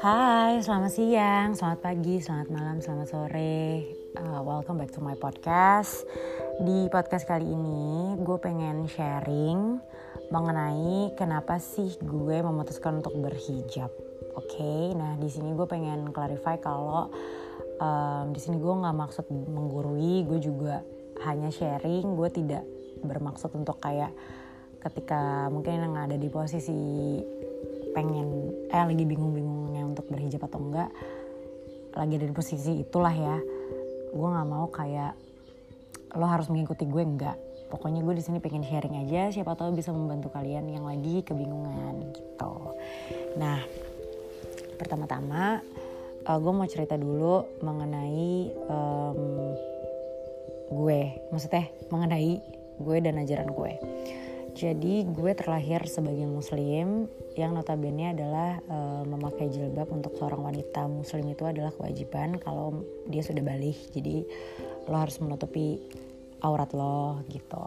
Hai, selamat siang, selamat pagi, selamat malam, selamat sore. Uh, welcome back to my podcast. Di podcast kali ini, gue pengen sharing mengenai kenapa sih gue memutuskan untuk berhijab. Oke, okay? nah di sini gue pengen clarify kalau um, di sini gue nggak maksud menggurui, gue juga hanya sharing. Gue tidak bermaksud untuk kayak ketika mungkin yang ada di posisi pengen eh lagi bingung-bingungnya untuk berhijab atau enggak lagi ada di posisi itulah ya. Gue nggak mau kayak lo harus mengikuti gue enggak. Pokoknya gue di sini pengen sharing aja siapa tahu bisa membantu kalian yang lagi kebingungan gitu. Nah pertama-tama uh, gue mau cerita dulu mengenai um, gue. Maksudnya mengenai gue dan ajaran gue jadi gue terlahir sebagai muslim yang notabene adalah e, memakai jilbab untuk seorang wanita muslim itu adalah kewajiban kalau dia sudah balik. Jadi lo harus menutupi aurat lo gitu.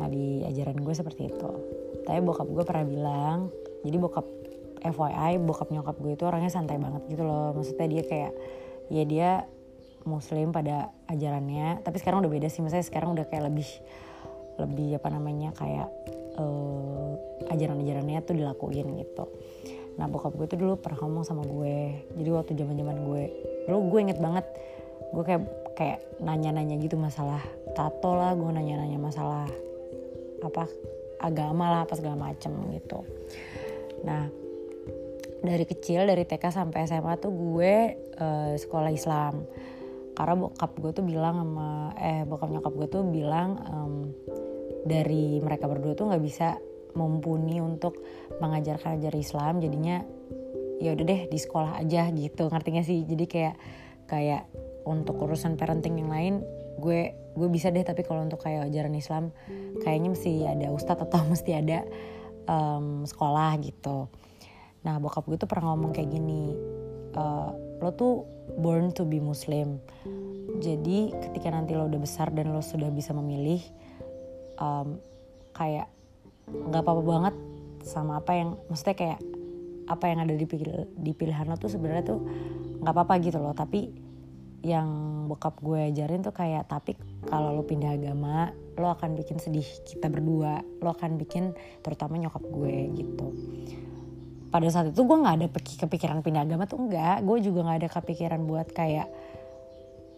Nah di ajaran gue seperti itu. Tapi bokap gue pernah bilang, jadi bokap FYI bokap nyokap gue itu orangnya santai banget gitu loh. Maksudnya dia kayak ya dia muslim pada ajarannya tapi sekarang udah beda sih maksudnya sekarang udah kayak lebih lebih apa namanya kayak uh, ajaran-ajarannya tuh dilakuin gitu. Nah bokap gue tuh dulu pernah ngomong sama gue. Jadi waktu zaman zaman gue dulu gue inget banget gue kayak kayak nanya-nanya gitu masalah tato lah gue nanya-nanya masalah apa agama lah apa segala macem gitu. Nah dari kecil dari TK sampai SMA tuh gue uh, sekolah Islam. Karena bokap gue tuh bilang sama eh bokap nyokap gue tuh bilang um, dari mereka berdua tuh nggak bisa mumpuni untuk mengajarkan ajar Islam. Jadinya ya udah deh di sekolah aja gitu. Ngerti gak sih? Jadi kayak kayak untuk urusan parenting yang lain gue gue bisa deh. Tapi kalau untuk kayak ajaran Islam kayaknya mesti ada ustadz atau mesti ada um, sekolah gitu. Nah bokap gue tuh pernah ngomong kayak gini uh, lo tuh born to be muslim. Jadi ketika nanti lo udah besar dan lo sudah bisa memilih um, kayak nggak apa-apa banget sama apa yang maksudnya kayak apa yang ada di, di pilihan lo tuh sebenarnya tuh nggak apa-apa gitu loh. Tapi yang bokap gue ajarin tuh kayak tapi kalau lo pindah agama lo akan bikin sedih kita berdua. Lo akan bikin terutama nyokap gue gitu. Pada saat itu gue nggak ada kepikiran pindah agama tuh enggak gue juga nggak ada kepikiran buat kayak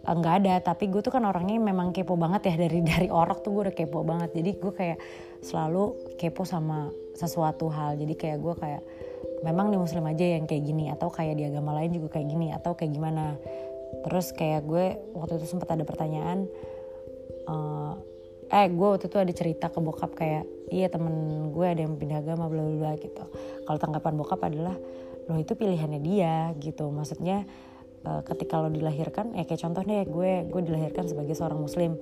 nggak ada tapi gue tuh kan orangnya memang kepo banget ya dari dari orok tuh gue udah kepo banget. Jadi gue kayak selalu kepo sama sesuatu hal. Jadi kayak gue kayak memang di muslim aja yang kayak gini atau kayak di agama lain juga kayak gini atau kayak gimana. Terus kayak gue waktu itu sempat ada pertanyaan uh, eh gue waktu itu ada cerita ke bokap kayak iya temen gue ada yang pindah agama bla bla gitu. Kalau tanggapan bokap adalah loh itu pilihannya dia gitu. Maksudnya uh, ketika lo dilahirkan ya kayak contoh deh gue gue dilahirkan sebagai seorang muslim.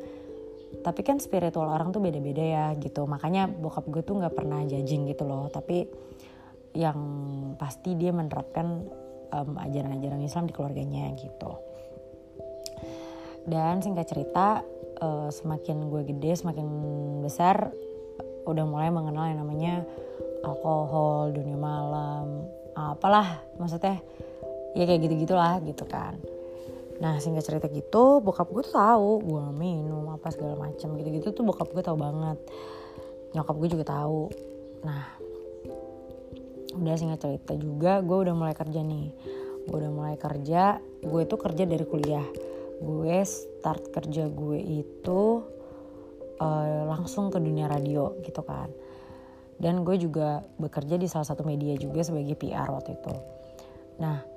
Tapi kan spiritual orang tuh beda-beda ya gitu. Makanya bokap gue tuh nggak pernah judging gitu loh. Tapi yang pasti dia menerapkan um, ajaran-ajaran Islam di keluarganya gitu. Dan singkat cerita uh, semakin gue gede semakin besar udah mulai mengenal yang namanya alkohol dunia malam apalah maksudnya ya kayak gitu gitulah gitu kan. Nah sehingga cerita gitu bokap gue tuh tahu gue minum apa segala macam gitu gitu tuh bokap gue tahu banget. Nyokap gue juga tahu. Nah udah singkat cerita juga gue udah mulai kerja nih. Gue udah mulai kerja gue tuh kerja dari kuliah. Gue start kerja gue itu uh, langsung ke dunia radio gitu kan. Dan gue juga bekerja di salah satu media juga sebagai PR waktu itu. Nah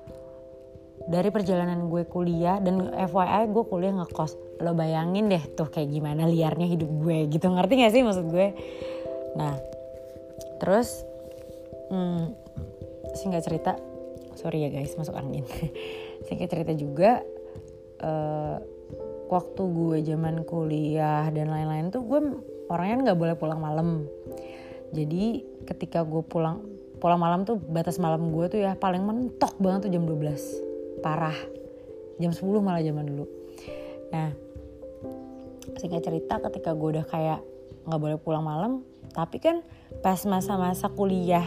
dari perjalanan gue kuliah dan FYI gue kuliah ngekos. Lo bayangin deh tuh kayak gimana liarnya hidup gue gitu. Ngerti gak sih maksud gue? Nah terus hmm, singkat cerita sorry ya guys masuk angin. Singkat cerita juga uh, waktu gue zaman kuliah dan lain-lain tuh gue orangnya nggak boleh pulang malam. Jadi ketika gue pulang pulang malam tuh batas malam gue tuh ya paling mentok banget tuh jam 12 parah. Jam 10 malah zaman dulu. Nah singkat cerita ketika gue udah kayak nggak boleh pulang malam tapi kan pas masa-masa kuliah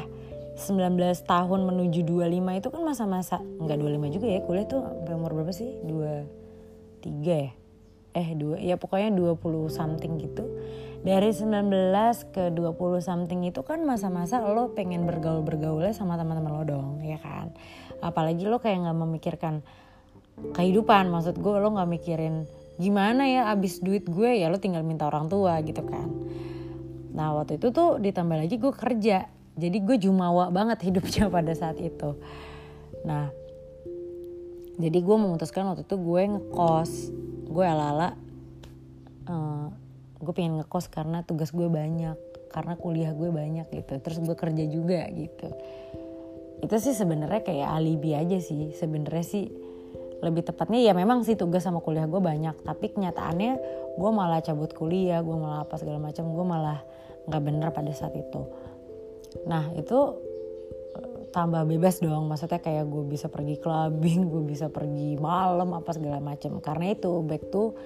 19 tahun menuju 25 itu kan masa-masa nggak 25 juga ya kuliah tuh sampai umur berapa sih? 23 ya? Eh dua ya pokoknya 20 something gitu. Dari 19 ke 20 something itu kan masa-masa lo pengen bergaul-bergaulnya sama teman-teman lo dong ya kan apalagi lo kayak nggak memikirkan kehidupan. Maksud gue lo nggak mikirin gimana ya abis duit gue ya lo tinggal minta orang tua gitu kan. Nah waktu itu tuh ditambah lagi gue kerja. Jadi gue jumawa banget hidupnya pada saat itu. Nah jadi gue memutuskan waktu itu gue ngekos. Gue ala-ala uh, gue pengen ngekos karena tugas gue banyak karena kuliah gue banyak gitu. Terus gue kerja juga gitu itu sih sebenarnya kayak alibi aja sih. Sebenarnya sih lebih tepatnya ya memang sih tugas sama kuliah gue banyak. Tapi kenyataannya gue malah cabut kuliah gue malah apa segala macam gue malah nggak bener pada saat itu. Nah itu eh, tambah bebas dong. Maksudnya kayak gue bisa pergi clubbing gue bisa pergi malam apa segala macam. Karena itu back to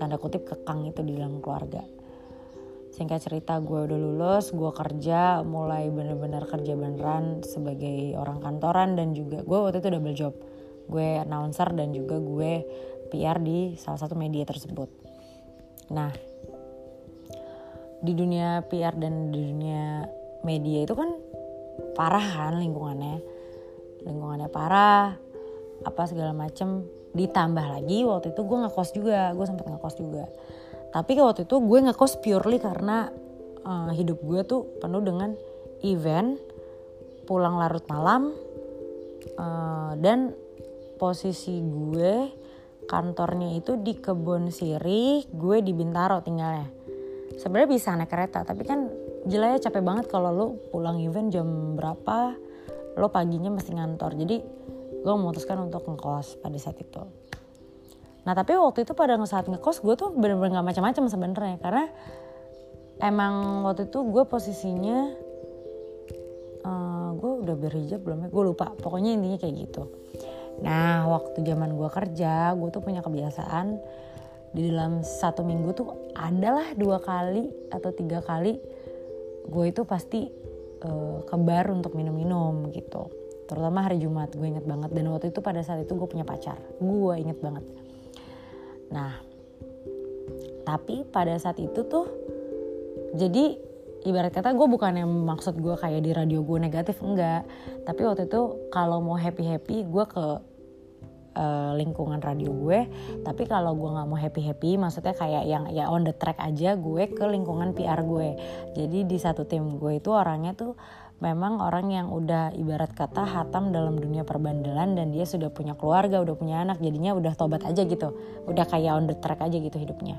tanda kutip kekang itu di dalam keluarga singkat cerita gue udah lulus gue kerja mulai bener-bener kerja beneran sebagai orang kantoran dan juga gue waktu itu double job. Gue announcer dan juga gue PR di salah satu media tersebut. Nah di dunia PR dan di dunia media itu kan parah kan lingkungannya? Lingkungannya parah apa segala macem. Ditambah lagi waktu itu gue ngekos juga gue sempet ngekos juga tapi waktu itu gue ngekos purely karena uh, hidup gue tuh penuh dengan event pulang larut malam uh, dan posisi gue kantornya itu di kebun sirih gue di Bintaro tinggalnya. Sebenarnya bisa naik kereta tapi kan gila ya capek banget kalau lo pulang event jam berapa lo paginya mesti ngantor. Jadi gue memutuskan untuk ngekos pada saat itu nah tapi waktu itu pada saat ngekos gue tuh bener-bener gak macam-macam sebenarnya. Karena emang waktu itu gue posisinya uh, eh, gue udah berhijab belum ya? Gue lupa. Pokoknya intinya kayak gitu. Nah waktu zaman gue kerja gue tuh punya kebiasaan di dalam satu minggu tuh adalah dua kali atau tiga kali gue itu pasti uh, ke bar untuk minum-minum gitu. Terutama hari Jumat gue inget banget. Dan waktu itu pada saat itu gue punya pacar. Gue inget banget nah tapi pada saat itu tuh jadi ibarat kata gue bukan yang maksud gue kayak di radio gue negatif enggak. Tapi waktu itu kalau mau happy happy gue ke uh, lingkungan radio gue. Tapi kalau gue nggak mau happy happy maksudnya kayak yang ya on the track aja gue ke lingkungan PR gue. Jadi di satu tim gue itu orangnya tuh memang orang yang udah ibarat kata hatam dalam dunia perbandelan dan dia sudah punya keluarga udah punya anak jadinya udah tobat aja gitu. Udah kayak on the track aja gitu hidupnya.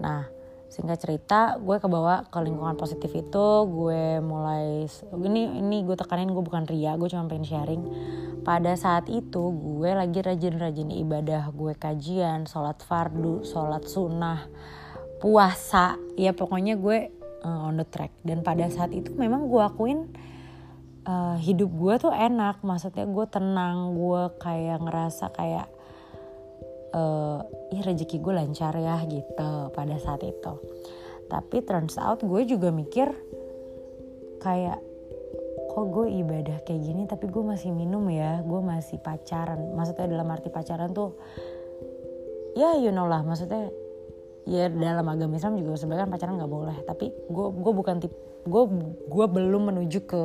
Nah singkat cerita gue kebawa ke lingkungan positif itu. Gue mulai ini ini gue tekanin gue bukan ria gue cuma pengen sharing. Pada saat itu gue lagi rajin-rajin ibadah gue kajian sholat fardu sholat sunnah puasa. Ya pokoknya gue uh, on the track. Dan pada saat itu memang gue akuin uh, hidup gue tuh enak. Maksudnya gue tenang gue kayak ngerasa kayak uh, ih rezeki gue lancar ya gitu pada saat itu. Tapi turns out gue juga mikir kayak kok gue ibadah kayak gini tapi gue masih minum ya gue masih pacaran. Maksudnya dalam arti pacaran tuh ya you know lah. Maksudnya ya dalam agama Islam juga sebenarnya pacaran nggak boleh. Tapi gue gue bukan tip gue gue belum menuju ke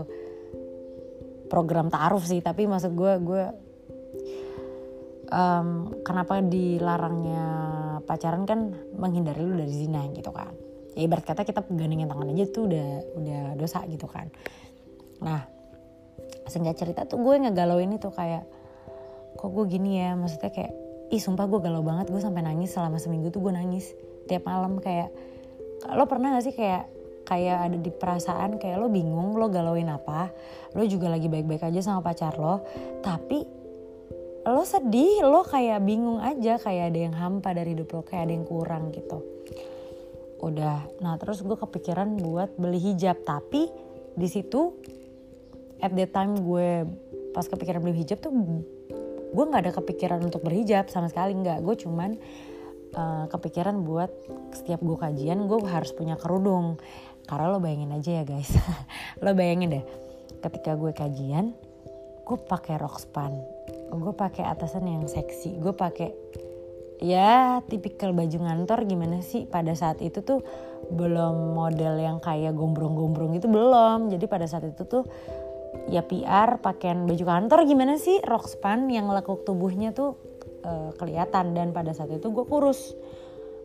program taaruf sih. Tapi maksud gue gue um, kenapa dilarangnya pacaran kan menghindari lu dari zina gitu kan. Ya ibarat kata kita gandengin tangan aja tuh udah udah dosa gitu kan. Nah sehingga cerita tuh gue ngegalauin itu kayak kok gue gini ya? Maksudnya kayak ih sumpah gue galau banget gue sampai nangis selama seminggu tuh gue nangis tiap malam kayak lo pernah gak sih kayak kayak ada di perasaan kayak lo bingung lo galauin apa lo juga lagi baik-baik aja sama pacar lo tapi lo sedih lo kayak bingung aja kayak ada yang hampa dari hidup lo kayak ada yang kurang gitu. Udah. Nah terus gue kepikiran buat beli hijab tapi di situ at that time gue pas kepikiran beli hijab tuh gue nggak ada kepikiran untuk berhijab sama sekali nggak. Gue cuman uh, kepikiran buat setiap gue kajian gue harus punya kerudung. Karena lo bayangin aja ya guys. Lo bayangin deh ketika gue kajian gue pakai rok span. Gue pakai atasan yang seksi. Gue pakai ya tipikal baju ngantor gimana sih? Pada saat itu tuh belum model yang kayak gombrong-gombrong itu belum. Jadi pada saat itu tuh ya PR pakaian baju kantor gimana sih? Rok span yang lekuk tubuhnya tuh uh, kelihatan. Dan pada saat itu gue kurus.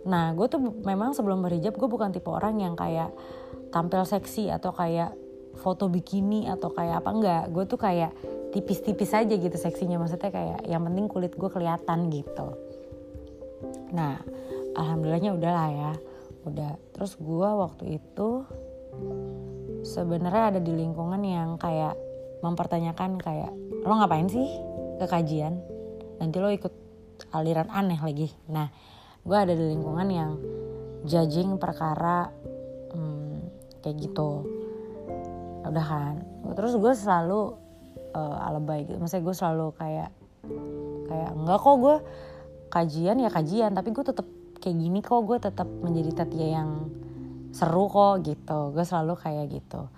Nah gue tuh memang sebelum berhijab gue bukan tipe orang yang kayak tampil seksi atau kayak foto bikini atau kayak apa. Enggak gue tuh kayak tipis-tipis aja gitu seksinya. Maksudnya kayak yang penting kulit gue kelihatan gitu. Nah alhamdulillahnya udahlah ya. Udah. Terus gue waktu itu sebenarnya ada di lingkungan yang kayak mempertanyakan kayak lo ngapain sih ke kajian? Nanti lo ikut aliran aneh lagi. Nah gue ada di lingkungan yang judging perkara hmm, kayak gitu. Udah kan? Terus gue selalu uh, alebay gitu. Maksudnya gue selalu kayak kayak enggak kok gue kajian ya kajian tapi gue tetap kayak gini kok. Gue tetap menjadi Tatia yang seru kok gitu. Gue selalu kayak gitu.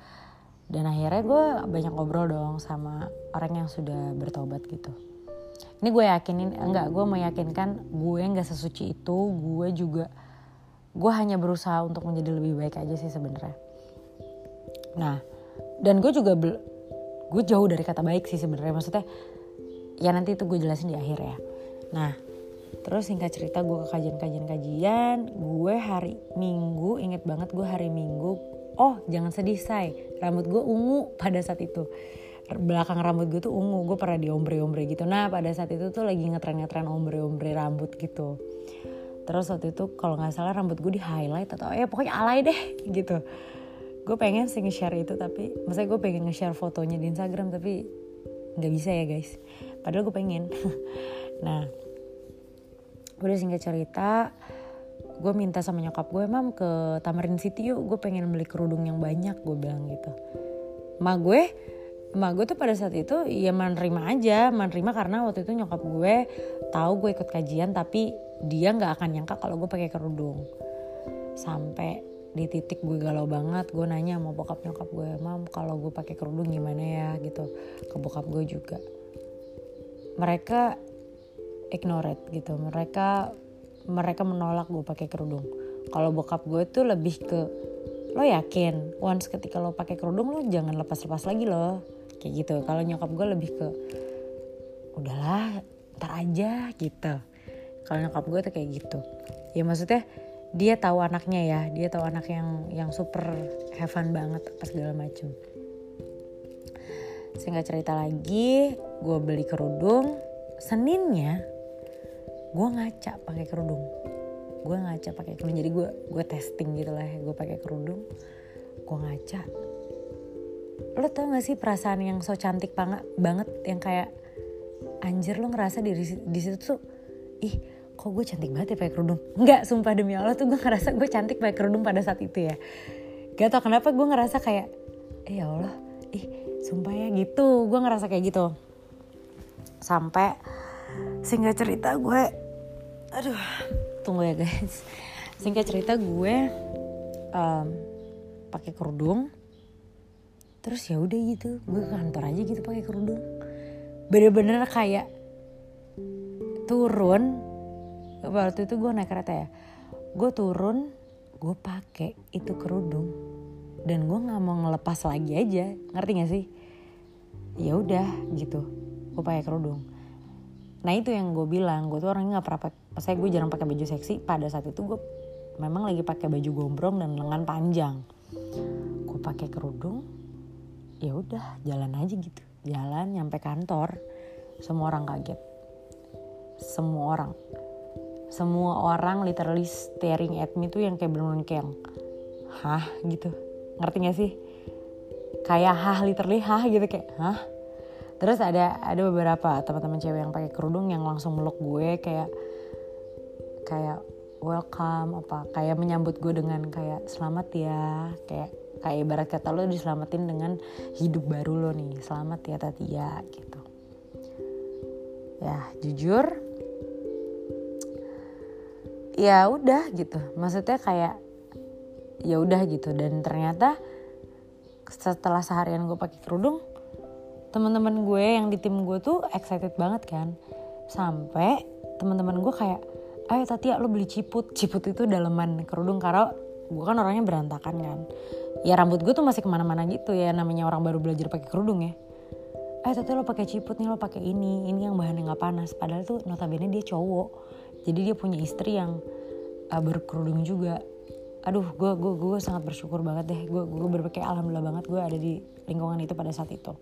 Dan akhirnya gue banyak ngobrol dong sama orang yang sudah bertobat gitu ini gue yakinin enggak gue meyakinkan gue nggak sesuci itu gue juga gue hanya berusaha untuk menjadi lebih baik aja sih sebenarnya. Nah dan gue juga gue jauh dari kata baik sih sebenarnya. Maksudnya ya nanti itu gue jelasin di akhir ya. Nah terus singkat cerita gue ke kajian-kajian-kajian gue hari minggu inget banget gue hari minggu oh jangan sedih say. Rambut gue ungu pada saat itu belakang rambut gue tuh ungu gue pernah di ombre-ombre gitu. Nah pada saat itu tuh lagi ngetren-ngetren ombre-ombre rambut gitu. Terus waktu itu kalau nggak salah rambut gue di highlight atau ya pokoknya alay deh gitu. Gue pengen sih nge-share itu tapi maksudnya gue pengen nge-share fotonya di Instagram tapi nggak bisa ya guys. Padahal gue pengen. Nah udah singkat cerita gue minta sama nyokap gue mam ke Tamarin City yuk gue pengen beli kerudung yang banyak gue bilang gitu. Ma gue ma gue tuh pada saat itu ya menerima aja. Menerima karena waktu itu nyokap gue tahu gue ikut kajian tapi dia nggak akan nyangka kalau gue pakai kerudung. Sampai di titik gue galau banget gue nanya sama bokap nyokap gue mam kalau gue pakai kerudung gimana ya? Gitu. Ke bokap gue juga. Mereka ignore it gitu. Mereka mereka menolak gue pakai kerudung. Kalau bokap gue tuh lebih ke lo yakin once ketika lo pakai kerudung lo jangan lepas-lepas lagi lo kayak gitu. Kalau nyokap gue lebih ke udahlah ntar aja gitu. Kalau nyokap gue tuh kayak gitu. Ya maksudnya dia tahu anaknya ya. Dia tahu anak yang yang super have fun banget apa segala macem. Singkat cerita lagi. Gue beli kerudung. Seninnya gue ngaca pakai kerudung. Gue ngaca pakai kerudung. Jadi gue gue testing gitu lah gue pakai kerudung. Gue ngaca lo tau gak sih perasaan yang so cantik banget banget? Yang kayak anjir lo ngerasa di di situ tuh ih kok gue cantik banget ya pakai kerudung? Nggak sumpah demi allah tuh gue ngerasa gue cantik pakai kerudung pada saat itu ya. Gak tau kenapa gue ngerasa kayak eh ya allah ih sumpah ya gitu. Gue ngerasa kayak gitu. Sampai singkat cerita gue aduh tunggu ya guys. Singkat cerita gue um, pakai kerudung terus ya udah gitu gue ke kantor aja gitu pakai kerudung. Bener-bener kayak turun waktu itu gue naik kereta ya. Gue turun gue pakai itu kerudung. Dan gue nggak mau ngelepas lagi aja ngerti gak sih? Ya udah gitu gue pakai kerudung. Nah itu yang gue bilang gue tuh orangnya nggak pernah saya gue jarang pakai baju seksi. Pada saat itu gue memang lagi pakai baju gombrong dan lengan panjang. Gue pakai kerudung ya udah jalan aja gitu. Jalan nyampe kantor semua orang kaget. Semua orang. Semua orang literally staring at me tuh yang kayak bener-bener kayak hah? gitu. Ngerti gak sih? Kayak hah literally hah gitu kayak hah? Terus ada ada beberapa teman-teman cewek yang pakai kerudung yang langsung meluk gue kayak kayak welcome apa kayak menyambut gue dengan kayak selamat ya kayak kayak ibarat kata lo diselamatin dengan hidup baru lo nih. Selamat ya Tatia gitu. Ya jujur ya udah gitu. Maksudnya kayak ya udah gitu. Dan ternyata setelah seharian gue pakai kerudung teman-teman gue yang di tim gue tuh excited banget kan. Sampai teman-teman gue kayak ayo Tatia lo beli ciput. Ciput itu daleman kerudung karena gue kan orangnya berantakan kan. Ya rambut gue tuh masih ke mana-mana gitu ya. Namanya orang baru belajar pakai kerudung ya. Eh Tatia lo pakai ciput nih lo pakai ini. Ini yang bahannya nggak panas. Padahal tuh notabene dia cowok. Jadi dia punya istri yang uh, berkerudung juga. Aduh gue gue gue sangat bersyukur banget deh. Gue gue berpikir alhamdulillah banget gue ada di lingkungan itu pada saat itu.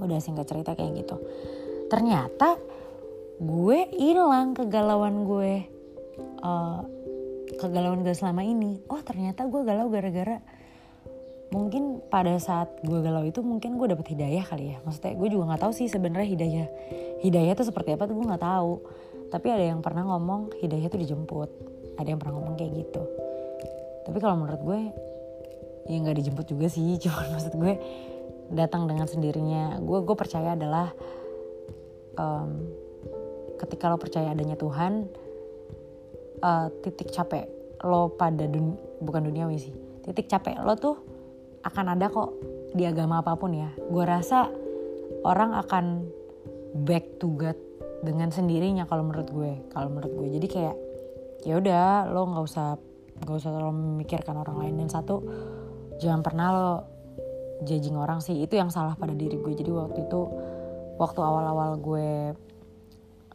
Udah singkat cerita kayak gitu. Ternyata gue hilang kegalauan gue uh, kegalauan gue selama ini. Oh ternyata gue galau gara-gara mungkin pada saat gue galau itu mungkin gue dapet hidayah kali ya. Maksudnya gue juga nggak tahu sih sebenarnya hidayah hidayah itu seperti apa tuh gue nggak tahu. Tapi ada yang pernah ngomong hidayah itu dijemput. Ada yang pernah ngomong kayak gitu. Tapi kalau menurut gue ya nggak dijemput juga sih. Cuma maksud gue datang dengan sendirinya. Gue gue percaya adalah um, ketika lo percaya adanya Tuhan uh, titik capek lo pada dun bukan duniawi sih. Titik capek lo tuh akan ada kok di agama apa pun ya. Gue rasa orang akan back to God dengan sendirinya kalau menurut gue kalau menurut gue. Jadi kayak ya udah lo nggak usah nggak usah terlalu memikirkan orang lain. Dan satu jangan pernah lo judging orang sih. Itu yang salah pada diri gue. Jadi waktu itu waktu awal-awal gue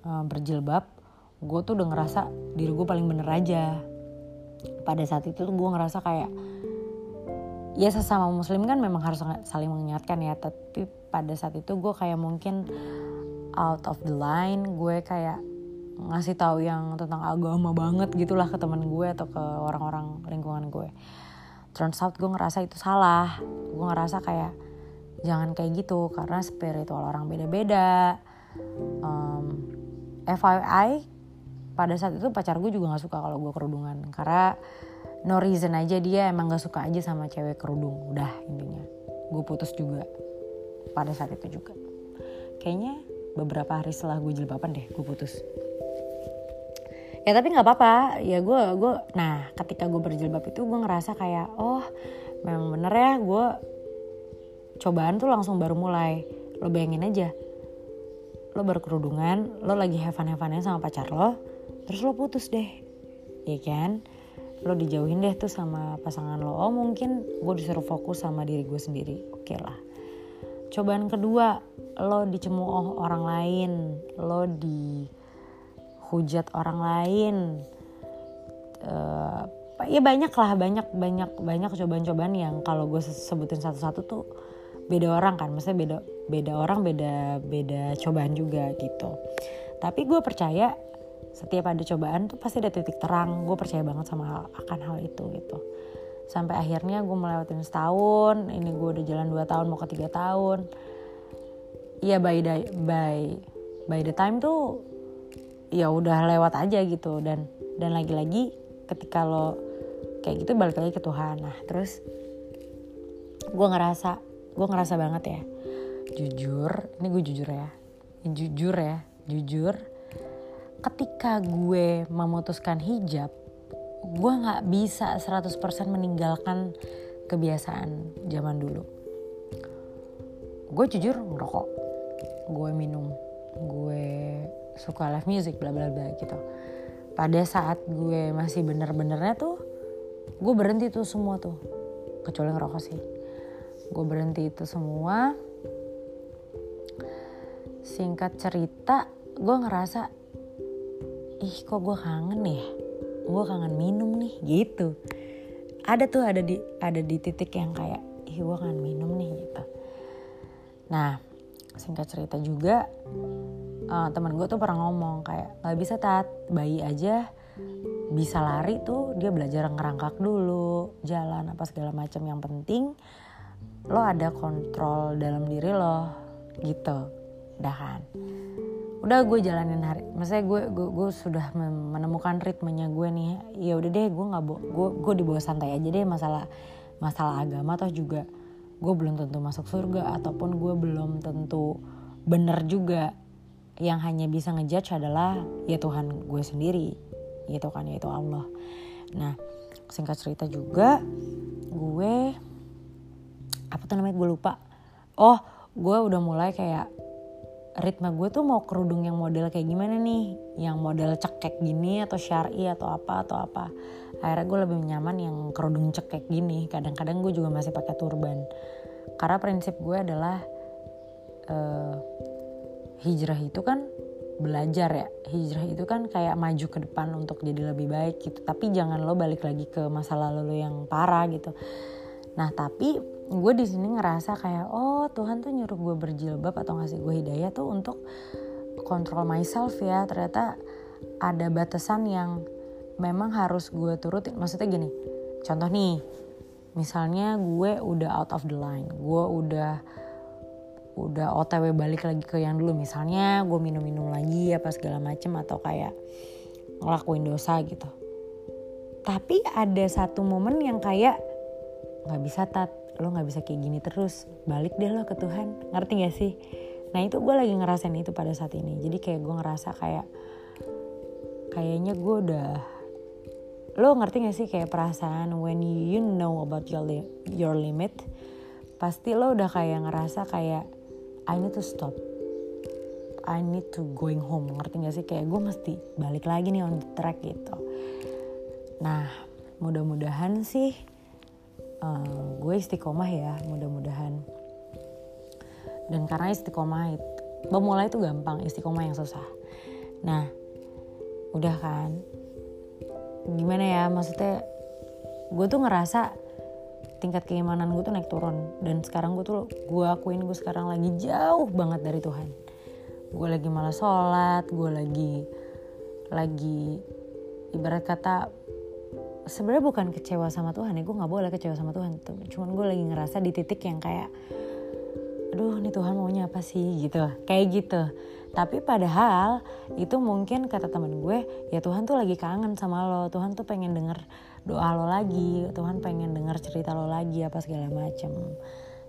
uh, berjilbab gue tuh udah ngerasa diri gue paling bener aja. Pada saat itu tuh gue ngerasa kayak ya sesama muslim kan memang harus saling mengingatkan ya. Tapi pada saat itu gue kayak mungkin out of the line gue kayak ngasih tahu yang tentang agama banget gitulah ke teman gue atau ke orang-orang lingkungan gue. Turns out gue ngerasa itu salah. Gue ngerasa kayak jangan kayak gitu karena spiritual orang beda-beda. Um, FYI pada saat itu pacar gue juga nggak suka kalau gue kerudungan. Karena no reason aja dia emang gak suka aja sama cewek kerudung. Udah intinya. Gue putus juga pada saat itu juga. Kayaknya beberapa hari setelah gue jilbaban deh gue putus. Ya tapi nggak apa-apa. Ya gue gue nah ketika gue berjilbab itu gue ngerasa kayak oh memang bener ya gue cobaan tuh langsung baru mulai. Lo bayangin aja lo baru kerudungan lo lagi have fun sama pacar lo terus lo putus deh. Ya kan? Lo dijauhin deh tuh sama pasangan lo. Oh mungkin gue disuruh fokus sama diri gue sendiri. Oke okay lah. Cobaan kedua lo dicemooh orang lain. Lo dihujat orang lain. Uh, ya banyak lah banyak banyak banyak cobaan-cobaan yang kalau gue sebutin satu-satu tuh beda orang kan. Maksudnya beda beda orang beda beda cobaan juga gitu. Tapi gue percaya setiap ada cobaan tuh pasti ada titik terang. Gue percaya banget sama akan hal itu gitu. Sampai akhirnya gue melewatin setahun ini gue udah jalan dua tahun mau ke tiga tahun. Iya by the by by the time tuh ya udah lewat aja gitu. Dan dan lagi-lagi ketika lo kayak gitu balik lagi ke Tuhan. Nah terus gue ngerasa gue ngerasa banget ya. Jujur ini gue jujur ya. Jujur ya jujur ketika gue memutuskan hijab gue nggak bisa 100% meninggalkan kebiasaan zaman dulu. Gue jujur ngerokok. Gue minum. Gue suka live music bla bla bla gitu. Pada saat gue masih bener-benernya tuh gue berhenti tuh semua tuh. Kecuali ngerokok sih. Gue berhenti itu semua. Singkat cerita gue ngerasa ih kok gue kangen ya? Gue kangen minum nih gitu. Ada tuh ada di ada di titik yang kayak ih gue kangen minum nih gitu. Nah singkat cerita juga uh, teman gue tuh pernah ngomong kayak nggak bisa tat. Bayi aja bisa lari tuh dia belajar ngerangkak dulu jalan apa segala macam yang penting lo ada kontrol dalam diri lo gitu. Udah kan udah gue jalanin hari maksudnya gue gue, gue sudah menemukan ritmenya gue nih. Ya udah deh gue nggak gue gue dibawa santai aja deh masalah masalah agama atau juga gue belum tentu masuk surga ataupun gue belum tentu bener juga. Yang hanya bisa ngejudge adalah ya Tuhan gue sendiri gitu kan yaitu Allah. Nah singkat cerita juga gue apa tuh namanya gue lupa. Oh gue udah mulai kayak ritme gue tuh mau kerudung yang model kayak gimana nih? Yang model cekek gini atau syari atau apa atau apa. Akhirnya gue lebih nyaman yang kerudung cekek gini. Kadang-kadang gue juga masih pakai turban. Karena prinsip gue adalah uh, hijrah itu kan belajar ya. Hijrah itu kan kayak maju ke depan untuk jadi lebih baik gitu. Tapi jangan lo balik lagi ke masa lalu lo yang parah gitu. Nah tapi gue di sini ngerasa kayak oh Tuhan tuh nyuruh gue berjilbab atau ngasih gue hidayah tuh untuk kontrol myself ya. Ternyata ada batasan yang memang harus gue turutin. Maksudnya gini contoh nih misalnya gue udah out of the line gue udah udah otw balik lagi ke yang dulu. Misalnya gue minum-minum lagi apa segala macem atau kayak ngelakuin dosa gitu. Tapi ada satu momen yang kayak nggak bisa tat lo nggak bisa kayak gini terus balik deh lo ke Tuhan. Ngerti gak sih? Nah itu gue lagi ngerasain itu pada saat ini. Jadi kayak gue ngerasa kayak kayaknya gue udah lo ngerti gak sih kayak perasaan when you know about your li your limit pasti lo udah kayak ngerasa kayak I need to stop. I need to going home. Ngerti gak sih? Kayak gue mesti balik lagi nih on the track gitu. Nah mudah-mudahan sih uh, gue istiqomah ya mudah-mudahan. Dan karena istiqomah itu memulai itu gampang istiqomah yang susah. Nah udah kan? Gimana ya maksudnya gue tuh ngerasa tingkat keimanan gue tuh naik turun. Dan sekarang gue tuh gue akuin gue sekarang lagi jauh banget dari Tuhan. Gue lagi malah sholat gue lagi lagi ibarat kata sebenarnya bukan kecewa sama Tuhan ya gue nggak boleh kecewa sama Tuhan tuh. Cuman gue lagi ngerasa di titik yang kayak aduh nih Tuhan maunya apa sih? Gitu kayak gitu. Tapi padahal itu mungkin kata temen gue ya Tuhan tuh lagi kangen sama lo. Tuhan tuh pengen denger doa lo lagi Tuhan pengen denger cerita lo lagi apa segala macem.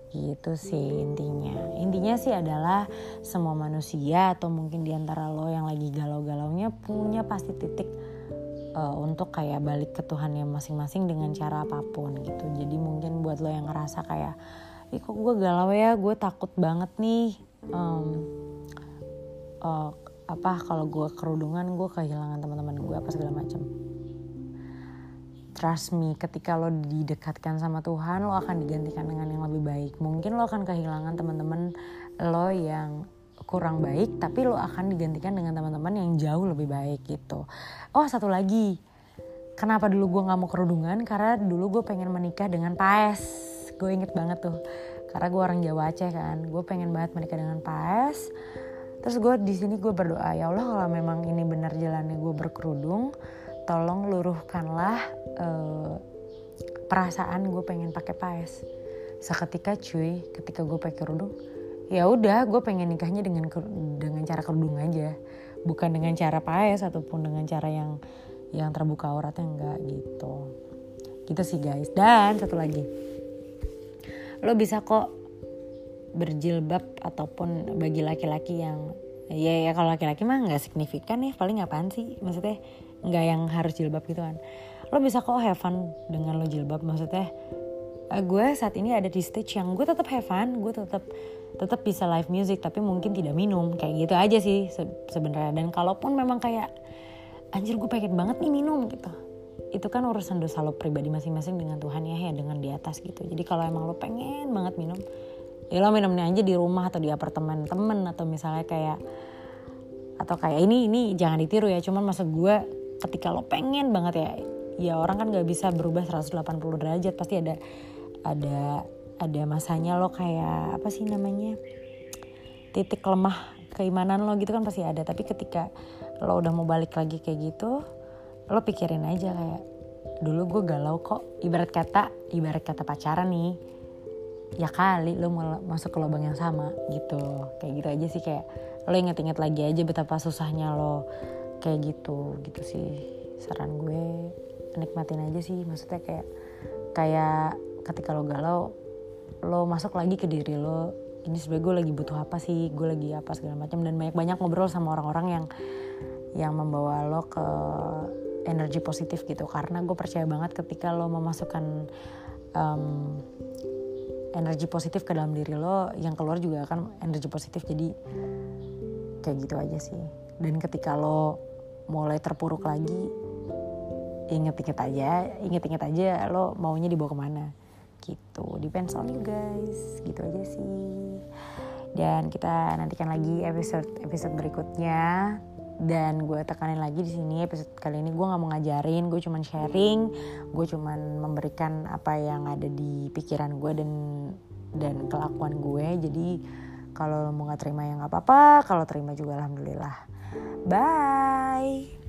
Gitu sih intinya. Intinya sih adalah semua manusia atau mungkin di antara lo yang lagi galau-galaunya punya pasti titik uh, untuk kayak balik ke Tuhan yang masing-masing dengan cara apa pun gitu. Jadi mungkin buat lo yang ngerasa kayak ih kok gue galau ya? Gue takut banget nih. Um, uh, apa kalau gue kerudungan gue kehilangan teman-teman gue apa segala macam trust me ketika lo didekatkan sama Tuhan lo akan digantikan dengan yang lebih baik. Mungkin lo akan kehilangan teman-teman lo yang kurang baik tapi lo akan digantikan dengan teman-teman yang jauh lebih baik gitu. Oh satu lagi. Kenapa dulu gue nggak mau kerudungan? Karena dulu gue pengen menikah dengan paes. Gue inget banget tuh. Karena gue orang Jawa Aceh kan. Gue pengen banget menikah dengan paes. Terus gue di sini gue berdoa ya Allah kalau memang ini benar jalannya gue berkerudung tolong luruhkanlah uh, perasaan gue pengen pakai paes. Seketika cuy ketika gue pakai kerudung ya udah gue pengen nikahnya dengan dengan cara kerudung aja. Bukan dengan cara paes ataupun dengan cara yang yang terbuka auratnya enggak gitu. Gitu sih guys. Dan satu lagi. Lo bisa kok berjilbab ataupun bagi laki-laki yang ya ya kalau laki-laki mah nggak signifikan ya paling apaan sih? Maksudnya nggak yang harus jilbab gitu kan. Lo bisa kok have fun dengan lo jilbab maksudnya uh, gue saat ini ada di stage yang gue tetap have fun gue tetap tetap bisa live music tapi mungkin tidak minum. Kayak gitu aja sih se sebenarnya. Dan kalaupun memang kayak anjir gue pengen banget nih minum gitu. Itu kan urusan dosa lo pribadi masing-masing dengan Tuhan ya ya dengan di atas gitu. Jadi kalau emang lo pengen banget minum ya lo minumnya aja di rumah atau di apartemen temen atau misalnya kayak atau kayak ini ini jangan ditiru ya. Cuman maksud gue ketika lo pengen banget ya ya orang kan gak bisa berubah 180 derajat. Pasti ada ada ada masanya lo kayak apa sih namanya titik lemah keimanan lo gitu kan pasti ada. Tapi ketika lo udah mau balik lagi kayak gitu lo pikirin aja kayak dulu gue galau kok. Ibarat kata ibarat kata pacaran nih. Ya kali lo mau masuk ke lubang yang sama gitu. Kayak gitu aja sih kayak lo inget-inget lagi aja betapa susahnya lo kayak gitu. Gitu sih saran gue. Nikmatin aja sih maksudnya kayak kayak ketika lo galau lo masuk lagi ke diri lo ini sebenarnya gue lagi butuh apa sih gue lagi apa segala macam dan banyak banyak ngobrol sama orang-orang yang yang membawa lo ke energi positif gitu. Karena gue percaya banget ketika lo memasukkan um, energi positif ke dalam diri lo yang keluar juga akan energi positif. Jadi kayak gitu aja sih. Dan ketika lo mulai terpuruk lagi inget-inget aja inget-inget aja lo maunya dibawa ke mana gitu depends on you guys. Gitu aja sih. Dan kita nantikan lagi episode episode berikutnya. Dan gue tekanin lagi di sini episode kali ini gue nggak mau ngajarin gue cuman sharing. Gue cuman memberikan apa yang ada di pikiran gue dan dan kelakuan gue. Jadi kalau mau nggak terima ya nggak apa-apa. Kalau terima juga alhamdulillah. Bye